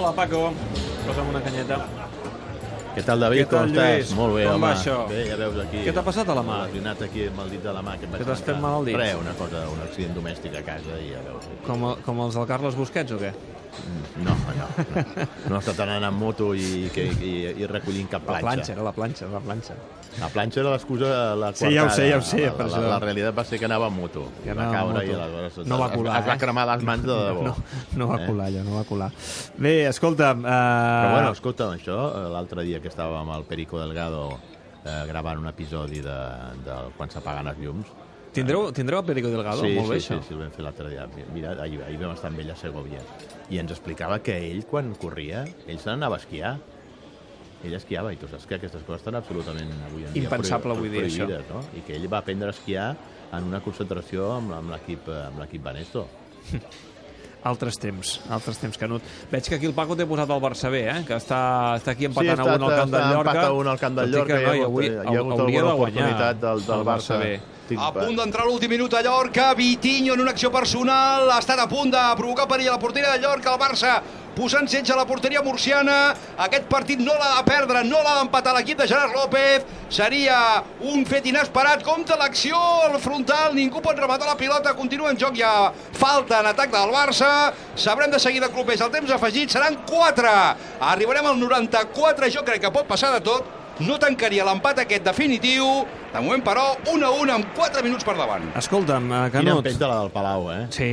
Hola, Paco. Posa'm una canyeta. Què tal, David? Què tal, Com Lluís? estàs? Molt bé, Com home. va això? Bé, ja veus aquí... Què t'ha passat a la mà? Lesionat aquí amb el dit de la mà. Que em vaig Que t'has fet trencar. mal al dit? Res, una cosa, un accident domèstic a casa i ja veus. Com, com els del Carles Busquets o què? No, no, no. No he estat anant amb moto i, que, i, i recollint cap La planxa. planxa, era la planxa, la planxa. La planxa era l'excusa la Sí, ja ho sé, ja ho sé, La, per la, això. la, la realitat va ser que anava amb moto. Que va anava amb caure i moto. aleshores No va es- colar, es, va eh? cremar les mans de debò. No, no va Eh? colar, allò, no va colar. Bé, escolta'm... Uh... Però bueno, escolta, això, eh, l'altre dia que estàvem amb el Perico Delgado eh, gravant un episodi de, de quan s'apaguen els llums, Tindreu, tindreu el Perico Delgado? sí, Molt bé, sí, sí, això. sí, el vam fer l'altre dia. Mira, ahir, ahir vam estar amb ell a Segovia. I ens explicava que ell, quan corria, ell se n'anava a esquiar. Ell esquiava, i tu saps que aquestes coses estan absolutament avui en dia Impensable avui dir això. no? I que ell va aprendre a esquiar en una concentració amb, amb l'equip eh, Banesto. Altres temps, altres temps, Canut. Veig que aquí el Paco t'he posat el Barça B, eh? que està, està aquí empatant està- a un al camp del està Llorca. empatat a un al camp del Tot i Llorca, que, hi ha noi, avui hi ha hagut alguna oportunitat del- del el Barça, Barça. B. Estic- A punt d'entrar l'últim minut a Llorca, Vitinho en una acció personal, ha estat a punt de provocar perill a la porteria de Llorca, el Barça posant setge a la porteria murciana, aquest partit no l'ha de perdre, no l'ha d'empatar l'equip de Gerard López, seria un fet inesperat, compta l'acció al frontal, ningú pot rematar la pilota, continua en joc, hi ha falta en atac del Barça, sabrem de seguida clubers, el temps afegit. Seran 4, arribarem al 94, jo crec que pot passar de tot, no tancaria l'empat aquest definitiu, de moment però 1 a 1 amb 4 minuts per davant. Escolta'm, eh, Quina Canut... empenta la del Palau, eh? Sí,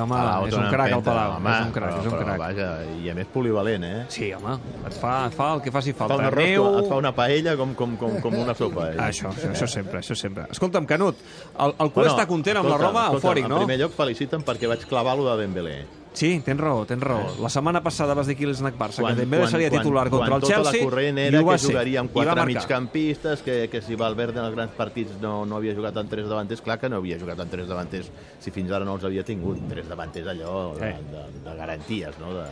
home, Palau, és un una crac el Palau, home, és un crac, però, és un però, crac. Vaja, i a més polivalent, eh? Sí, home, et fa, et fa el que faci Et fa falta. un arròs, Neu... et fa una paella com, com, com, com una sopa. Eh? Això, això, això sempre, això sempre. Escolta'm, Canut, el, el culer està content amb la Roma, escolta, eufòric, no? En primer lloc, felicita'm perquè vaig clavar lo de Dembélé. Sí, tens raó, tens raó. La setmana passada vas dir que l'Snac Barça, que Dembélé seria titular quan, contra el quan Chelsea, tota la corrent era que ser. jugaria amb quatre migcampistes, que, que si Valverde en els grans partits no, no havia jugat amb tres davanters, clar que no havia jugat amb tres davanters si fins ara no els havia tingut. Tres davanters allò de, Eh. de, de garanties, no? de,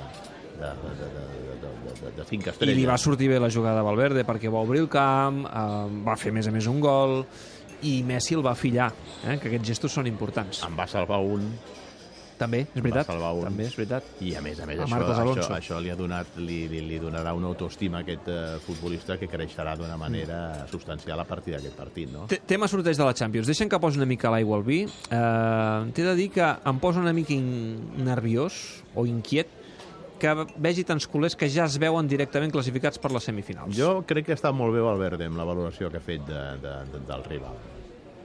de, de, de, de, de, de, de cinc I li va sortir bé la jugada a Valverde perquè va obrir el camp, eh, va fer a més a més un gol, i Messi el va fillar, eh, que aquests gestos són importants. Em va salvar un, També, és veritat. salvar un. També és veritat. I a més a més A això, això, això li, ha donat, li, li, li donarà una autoestima a aquest uh, futbolista que creixerà d'una manera substancial a partir d'aquest partit, no? Te- Tema sorteig de la Champions. Deixen que posi una mica l'aigua al vi. Eh, T'he de dir que em posa una mica in nerviós o inquiet que vegi tants culers que ja es veuen directament classificats per les semifinals. Jo crec que està molt bé Valverde amb la valoració que ha fet de, de, de, del rival.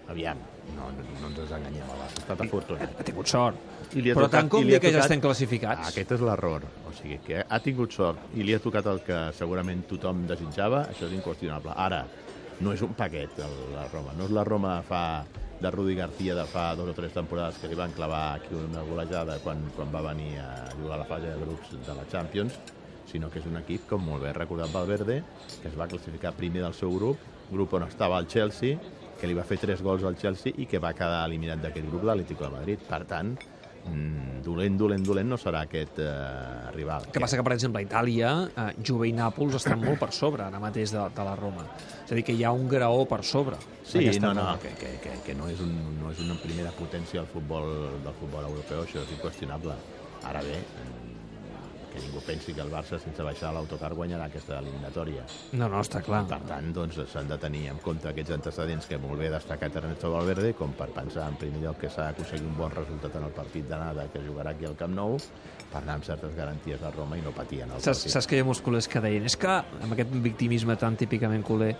Aviam, no, no ens enganyem, ha estat afortunat. Ha tingut sort. I li ha Però tocat- tant com dir que ja estem classificats. Aquest és l'error. O sigui, que ha tingut sort i li ha tocat el que segurament tothom desitjava, això és inqüestionable. Ara, no és un paquet, el, la Roma. No és la Roma fa de Rudi García de fa dos o tres temporades que li van clavar aquí una golejada quan, quan va venir a jugar a la fase de grups de la Champions, sinó que és un equip, com molt bé recordat Valverde, que es va classificar primer del seu grup, grup on estava el Chelsea, que li va fer tres gols al Chelsea i que va quedar eliminat d'aquest grup l'Atlético de Madrid. Per tant, mm, dolent, dolent, dolent no serà aquest eh, rival. que passa que, per exemple, a Itàlia, eh, Juve i Nàpols estan molt per sobre ara mateix de, de la Roma. És a dir, que hi ha un graó per sobre. Sí, no, no, Roma. que, que, que, que no, és un, no és una primera potència del futbol, del futbol europeu, això és inqüestionable. Ara bé, que ningú pensi que el Barça, sense baixar l'autocar, guanyarà aquesta eliminatòria. No, no, està clar. Per tant, doncs, s'han de tenir en compte aquests antecedents que molt bé ha destacat Ernesto Valverde, com per pensar, en primer lloc, que s'ha d'aconseguir un bon resultat en el partit d'anada que jugarà aquí al Camp Nou, per anar amb certes garanties a Roma i no patir en el Saps, partit. saps que hi ha molts culers que deien és que, amb aquest victimisme tan típicament culer,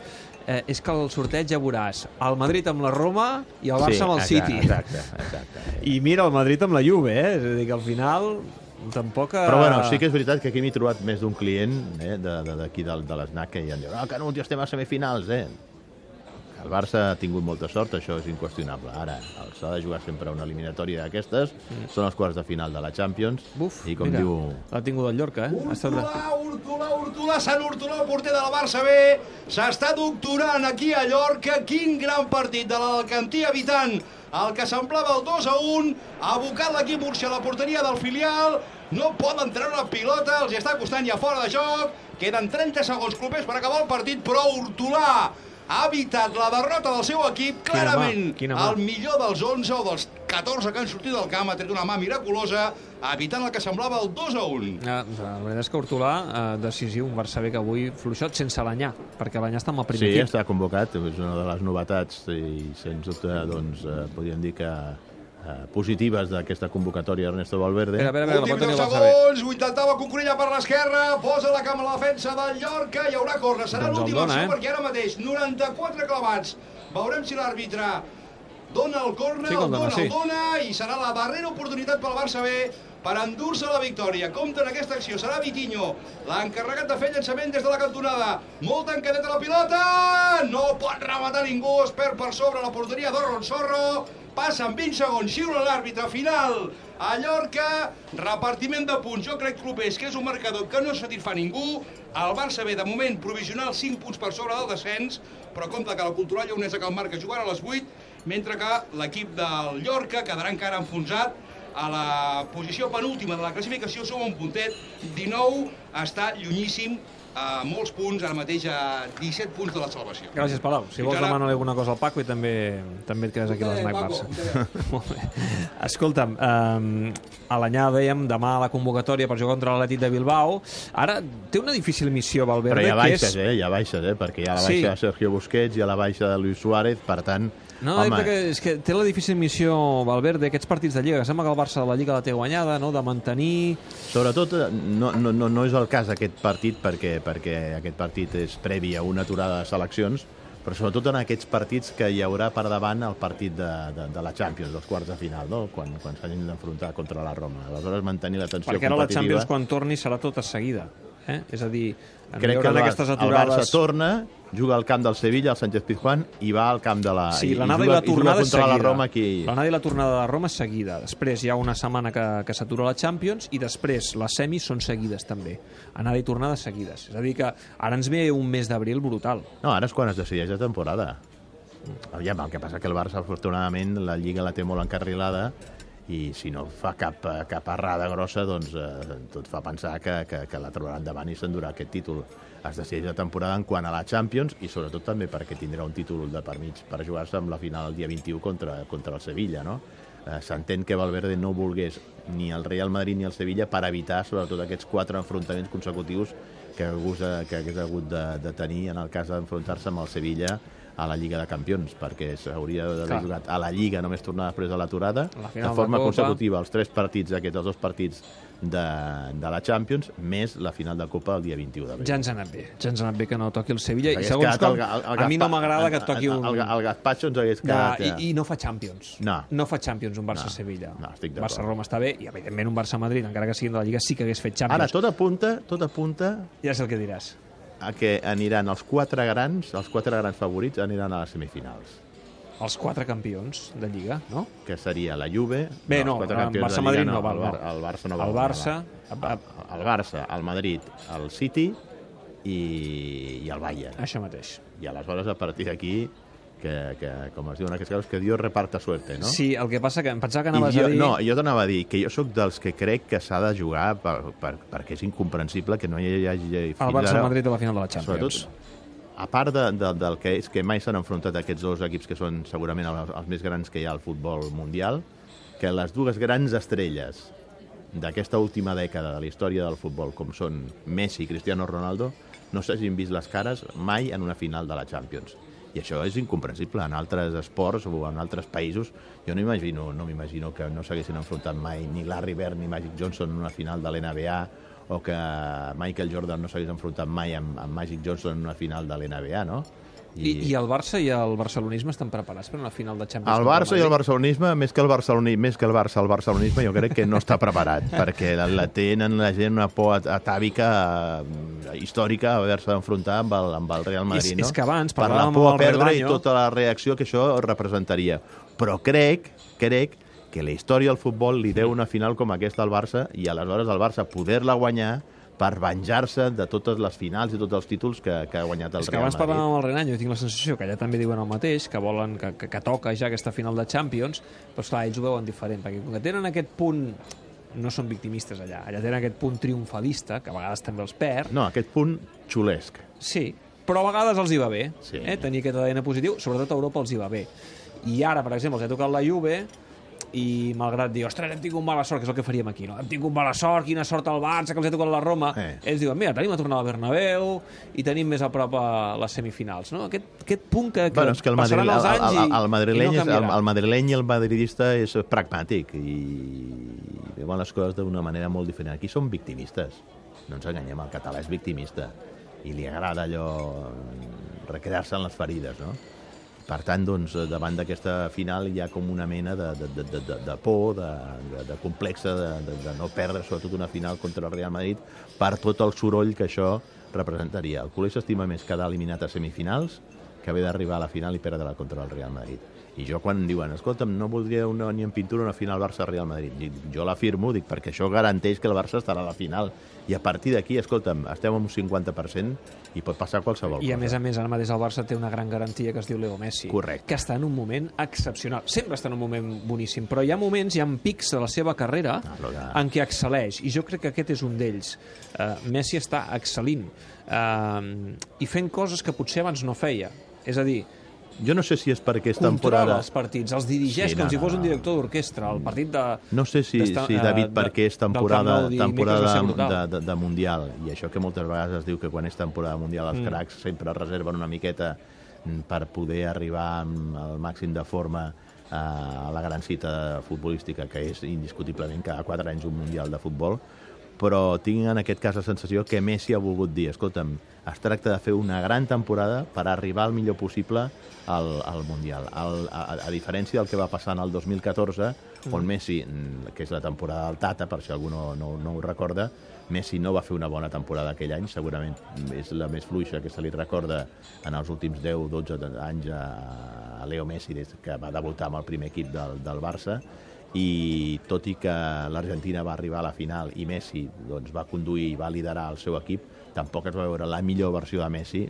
eh, és que el sorteig ja veuràs el Madrid amb la Roma i el Barça amb el exacte, City. Exacte, exacte. I mira, el Madrid amb la Juve, eh? És a dir, que al final tampoc... eh, Però bueno, sí que és veritat que aquí m'he trobat més d'un client eh, de- de- d'aquí de, de, de l'SNAC que ja em diu ah, Canut, ja estem a semifinals, eh? El Barça ha tingut molta sort, això és inqüestionable. Ara, el s'ha de jugar sempre una eliminatòria d'aquestes, són els quarts de final de la Champions, Buf, i com mira, diu... l'ha tingut el Llorca, eh? Ha estat... Hortolà, Hortolà, Hortolà, Sant Hortolà, el porter de la Barça B, s'està doctorant aquí a Llorca. Quin gran partit de l'Alcantí evitant el que semblava el 2 a 1, ha abocat l'equip Murcia a la porteria del filial, no poden treure la pilota, els està costant ja fora de joc, queden 30 segons clubers per acabar el partit, però Hortolà ha evitat la derrota del seu equip, Quina clarament mà, quina mà. el millor dels 11 o dels 14 que han sortit del camp ha tret una mà miraculosa, evitant el que semblava el 2 a 1. Ah, la veritat és que Hortolà, eh, decisiu, un Barça B que avui fluixot sense l'anyà, perquè l'anyà està amb el primer Sí, equip. està convocat, és una de les novetats i sens dubte doncs, eh, podríem dir que positives d'aquesta convocatòria Ernesto Valverde. Espera, espera, espera, que Últims pot tenir 10 el Barça B. segons, ho intentava Cucurella per l'esquerra, posa la cama a la defensa del Llorca, hi haurà corna, serà Doncs l'última dona, acció eh? perquè ara mateix 94 clavats. Veurem si l'àrbitre dona el corna, Sí el dona, sí. el dona, i serà la darrera oportunitat pel Barça B per endur-se la victòria. Compte en aquesta acció, serà Vitinho, l'encarregat de fer llançament des de la cantonada. Molt tancadeta la pilota, no pot rematar ningú, es perd per sobre la porteria d'Orron Sorro, passen 20 segons, xiula l'àrbitre, final a Llorca, repartiment de punts. Jo crec, Clopés, que és un marcador que no satisfà ningú. El Barça ve, de moment, provisional 5 punts per sobre del descens, però compte que la Cultural Lleonesa que el marca jugarà a les 8, mentre que l'equip del Llorca quedarà encara enfonsat a la posició penúltima de la classificació, som un puntet, 19, està llunyíssim a molts punts, ara mateix a 17 punts de la salvació. Gràcies, Palau. Si Fins vols ara. demanar alguna cosa al Paco i també, també et quedes aquí a Eh, l'Snac Paco, Barça. Molt bé. Escolta'm, um, a l'anyà dèiem demà a la convocatòria per jugar contra l'Atlètic de Bilbao. Ara té una difícil missió, Valverde, Però hi ha que baixes, és... eh? Hi ha baixes, eh? Perquè hi ha la Sí. baixa de Sergio Busquets, hi ha la baixa de Luis Suárez, per tant... No, Home. perquè és que té la difícil missió, Valverde, aquests partits de Lliga, que sembla que el Barça de la Lliga la té guanyada, no?, de mantenir... Sobretot, eh, no, no, no, no és el cas aquest partit, perquè, perquè aquest partit és previ a una aturada de seleccions, però sobretot en aquests partits que hi haurà per davant el partit de, de, de la Champions, dels quarts de final, no? quan, quan s'hagin d'enfrontar contra la Roma. Aleshores, mantenir la tensió Perquè ara la. Champions, quan torni, serà tota seguida. Eh? És a dir, en Crec que haurà el, Bar aquestes el aturades... Barça torna, juga al camp del Sevilla, al Sánchez Pizjuán, i va al camp de la... Sí, i- l'anada i, juga- la tornada i és seguida. la Roma aquí... L'anada i la tornada de Roma és seguida. Després hi ha una setmana que, que s'atura la Champions i després les semis són seguides també. Anada i tornada seguides. És a dir que ara ens ve un mes d'abril brutal. No, ara és quan es decideix la temporada. Aviam, el que passa que el Barça, afortunadament, la Lliga la té molt encarrilada i si no fa cap, eh, cap errada grossa, doncs eh, tot fa pensar que, que, que la trobarà endavant i s'endurà aquest títol. Es decideix la temporada en quant a la Champions i sobretot també perquè tindrà un títol de per mig per jugar-se amb la final el dia 21 contra, contra el Sevilla, no? Eh, S'entén que Valverde no volgués ni el Real Madrid ni el Sevilla per evitar sobretot aquests quatre enfrontaments consecutius que hagués, que hagués hagut de, de tenir en el cas d'enfrontar-se amb el Sevilla a la Lliga de Campions, perquè s'hauria d'haver jugat a la Lliga, només tornar després de l'aturada, La de de forma Copa. consecutiva, els tres partits aquests, els dos partits de, de la Champions, més la final de Copa el dia 21 d'abril. Ja ens ha anat bé. Ja ens ha anat bé que no toqui el Sevilla. I segons com, el el- el a mi no m'agrada que toqui un... El, el, el Gazpacho ens hagués Ja, quedat... i, I no fa Champions. No. No fa Champions un Barça-Sevilla. No, estic d'acord. Barça-Roma està bé i, evidentment, un Barça-Madrid, encara que siguin de la Lliga, sí que hagués fet Champions. Ara, tot apunta, tot apunta Ja sé el que diràs. A que aniran els quatre grans, els quatre grans favorits aniran a les semifinals Els quatre campions de Lliga, no? que seria la Juve... Bé, no, quatre el Barça-Madrid Lliga no val, el, no. Bar- el Barça no El val. Barça- El, el Barça, el Madrid, el City i, i el Bayern. Això mateix. I aleshores, a partir d'aquí, que, que, com es diu en aquests casos, que Dios reparta suerte, no? Sí, el que passa que em pensava que I anaves jo, a dir... No, jo t'anava a dir que jo sóc dels que crec que s'ha de jugar per, per, perquè és incomprensible que no hi hagi... el Barça-Madrid a la final de la Champions. Sobretot, a part de, de, del que és que mai s'han enfrontat aquests dos equips que són segurament els, els més grans que hi ha al futbol mundial, que les dues grans estrelles d'aquesta última dècada de la història del futbol, com són Messi i Cristiano Ronaldo, no s'hagin vist les cares mai en una final de la Champions. I això és incomprensible. En altres esports o en altres països, jo no m'imagino no m'imagino que no s'haguessin enfrontat mai ni Larry Bird ni Magic Johnson en una final de l'NBA o que Michael Jordan no s'hagués enfrontat mai amb, amb Magic Johnson en una final de l'NBA, no? I, I el Barça i el barcelonisme estan preparats per una final de Champions? El Barça i el barcelonisme, més que el barcelonisme, més que el Barça, el barcelonisme jo crec que no està preparat, perquè la, la tenen la gent una por at- atàvica eh, històrica a haver-se d'enfrontar amb, el, amb el Real Madrid, És- no? és que abans per la por a perdre i tota la reacció que això representaria. Però crec, crec que la història del futbol li deu una final com aquesta al Barça i aleshores el Barça poder-la guanyar per venjar-se de totes les finals i tots els títols que, que ha guanyat el És que Real abans Madrid. parlàvem amb el Renany, jo tinc la sensació que allà també diuen el mateix, que volen que, que, que toca ja aquesta final de Champions, però esclar, ells ho veuen diferent, perquè com que tenen aquest punt no són victimistes allà, allà tenen aquest punt triomfalista, que a vegades també els perd, No, aquest punt xulesc. sí, però a vegades els hi va bé Sí. eh? tenir aquest ADN positiu, sobretot a Europa els hi va bé. I ara, per exemple, els ha tocat la Juve i malgrat dir, ostres, hem tingut mala sort, que és el que faríem aquí, no? Hem tingut mala sort, quina sort al Barça, que els ha tocat la Roma. Eh. Ells diuen, mira, tenim a tornar al Bernabéu i tenim més a prop a les semifinals, no? Aquest, aquest punt que, que Bueno, és que el, passaran madril, els el, anys el, i, el, madrileny, i no el, el madrileny i el madridista és pragmàtic i veuen les coses d'una manera molt diferent. Aquí som victimistes, no ens enganyem, el català és victimista i li agrada allò recrear-se en les ferides, no? Per tant, doncs, davant d'aquesta final hi ha com una mena de, de, de, de, de, por, de, de, de complexa, de, de, de no perdre sobretot una final contra el Real Madrid per tot el soroll que això representaria. El culer s'estima més quedar eliminat a semifinals que haver d'arribar a la final i perdre contra el Real Madrid. I jo quan diuen, escolta'm, no voldria una, ni en pintura una final Barça-Real Madrid, dic, jo l'afirmo, dic, perquè això garanteix que el Barça estarà a la final. I a partir d'aquí, escolta'm, estem en un 50% i pot passar qualsevol I a cosa. més a més, ara mateix el Barça té una gran garantia que es diu Leo Messi. Correcte. Que està en un moment excepcional. Sempre està en un moment boníssim, però hi ha moments, hi ha pics de la seva carrera Ah, però que- en què excel·leix, i jo crec que aquest és un d'ells. Uh, Messi està excel·lint uh, i fent coses que potser abans no feia. És a dir, Jo no sé si és perquè és controla temporada... els partits, els dirigeix Sí, com no, si no, fos un no. director d'orquestra. El partit de... No sé si, si David, eh, perquè és temporada, va temporada de, de, de, de Mundial, i això que moltes vegades es diu que quan és temporada mundial els mm. cracs sempre es reserven una miqueta mm, per poder arribar amb el màxim de forma eh, a la gran cita futbolística, que és indiscutiblement cada quatre anys un Mundial de futbol, però tinc en aquest cas la sensació que Messi ha volgut dir, escolta'm, es tracta de fer una gran temporada per arribar el millor possible al, al Mundial. Al, a, a diferència del que va passar en el 2014, on Messi, mm, que és la temporada del Tata, per si algú no, no, no ho recorda, Messi no va fer una bona temporada aquell any, segurament és la més fluixa que se li recorda en els últims 10-12 anys a, a Leo Messi des que va debutar amb el primer equip del, del Barça. I tot i que l'Argentina va arribar a la final i Messi doncs, va conduir i va liderar el seu equip, tampoc es va veure la millor versió de Messi.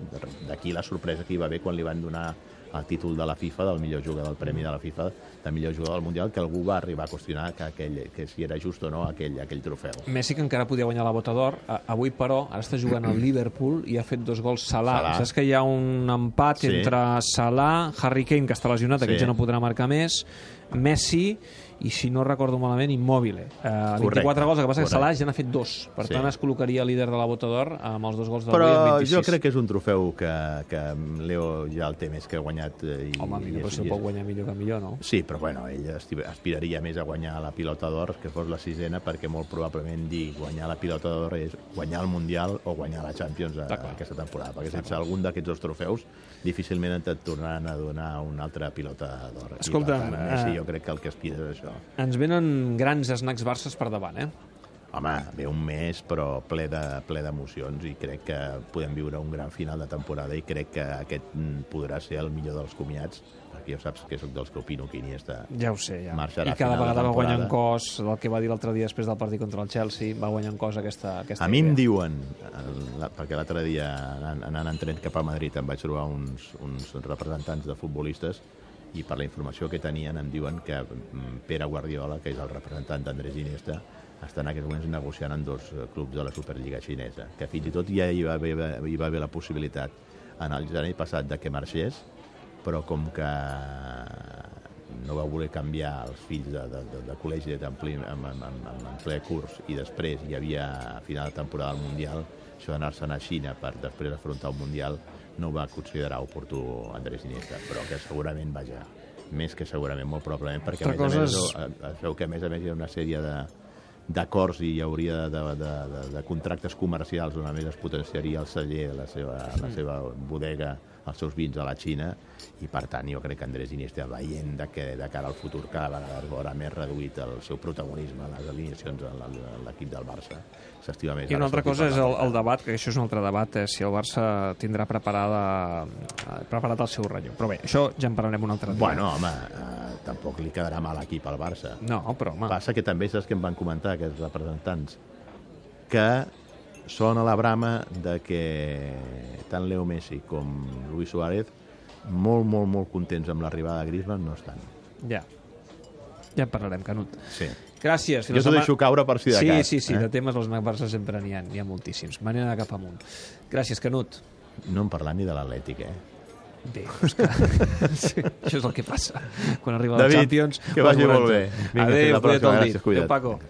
D'aquí la sorpresa que hi va haver quan li van donar el títol de la FIFA, del millor jugador, del Premi de la FIFA, de millor jugador del Mundial, que algú va arribar a qüestionar que, aquell, que si era just o no aquell, aquell trofeu. Messi, que encara podia guanyar la bota d'or, avui, però, ara està jugant al Liverpool i ha fet dos gols Salah. Salah. Saps que hi ha un empat Sí. entre Salah, Harry Kane, que està lesionat, Sí. aquest ja no podrà marcar més, Messi i, si no recordo malament, Immòbile. Eh, 24 Correcte, gols, el que passa que correcte. Salah ja n'ha fet dos. Per Sí. tant, es col·locaria líder de la bota d'or amb els dos gols d'avui Però en 26. jo crec que és un trofeu que, que Leo ja el té més que guanyat. eh, I, Home, millor, i però si és- pot guanyar millor que millor, no? Sí, però bueno, ell aspiraria més a guanyar la pilota d'or, que fos la sisena, perquè molt probablement dir guanyar la pilota d'or és guanyar el Mundial o guanyar la Champions a, Està clar. aquesta temporada, perquè sense algun d'aquests dos trofeus difícilment et tornaran a donar una altra pilota d'or. I, per tant, Messi, eh, jo crec que el que aspira és això. Ens venen grans snacks Barces per davant, eh? Home, ve un mes, però ple de ple d'emocions i crec que podem viure un gran final de temporada i crec que aquest mm, podrà ser el millor dels comiats, perquè ja saps que sóc dels que opino que Iniesta Ja ho sé, ja. Marxarà I cada vegada va guanyant cos, del que va dir l'altre dia després del partit contra el Chelsea, va guanyant cos aquesta, aquesta A mi em diuen, el- perquè l'altre dia anant, anant en tren cap a Madrid em vaig trobar uns, uns representants de futbolistes i per la informació que tenien em diuen que mm, Pere Guardiola, que és el representant d'Andrés Iniesta, està en aquests moments negociant en dos eh, clubs de la Superliga xinesa, que fins i tot ja hi va haver, hi va haver la possibilitat en el gener passat de que marxés, però com que no va voler canviar els fills de, de, de, de col·legi en, ple, en, en, en, en, ple curs i després hi havia a final de temporada al Mundial això d'anar-se'n a Xina per després afrontar un Mundial no ho va considerar oportú Andrés Iniesta, però que segurament, vaja, més que segurament, molt probablement, perquè a més a més, es veu que a més a més hi ha una sèrie de d'acords i hi hauria de, de, de, de contractes comercials on a més es potenciaria el celler, la seva, la seva bodega, els seus vins a la Xina i per tant jo crec que Andrés Iniesta veient de que de cara al futur cada vegada es veurà més reduït el seu protagonisme a les alineacions a l'equip del Barça s'estima més I una altra cosa és el, el debat, que això és un altre debat, eh, si el Barça tindrà preparada, eh, preparat el seu relleu. Però bé, això ja en parlarem un altre dia. Bueno, home, eh, tampoc li quedarà mal equip al Barça. No, però home, Passa que també saps que em van comentar aquests representants que són a la brama de que tant Leo Messi com Luis Suárez molt, molt, molt contents amb l'arribada de Griezmann no estan. ja. Ja en parlarem, Canut. Sí. Gràcies. Jo t'ho deixo caure per si de sí, cas. Sí, sí, eh? de temes als Barça sempre n'hi ha, n'hi ha moltíssims. Me n'he cap amunt. Gràcies, Canut. No hem parlat ni de l'Atlètic, eh? Bé, és que... sí, això és el que passa quan arriba David, Champions. que vagi els molt bé. Vinga, fins Adéu, la pròxima. el Gràcies, cuida't. Adéu, Paco.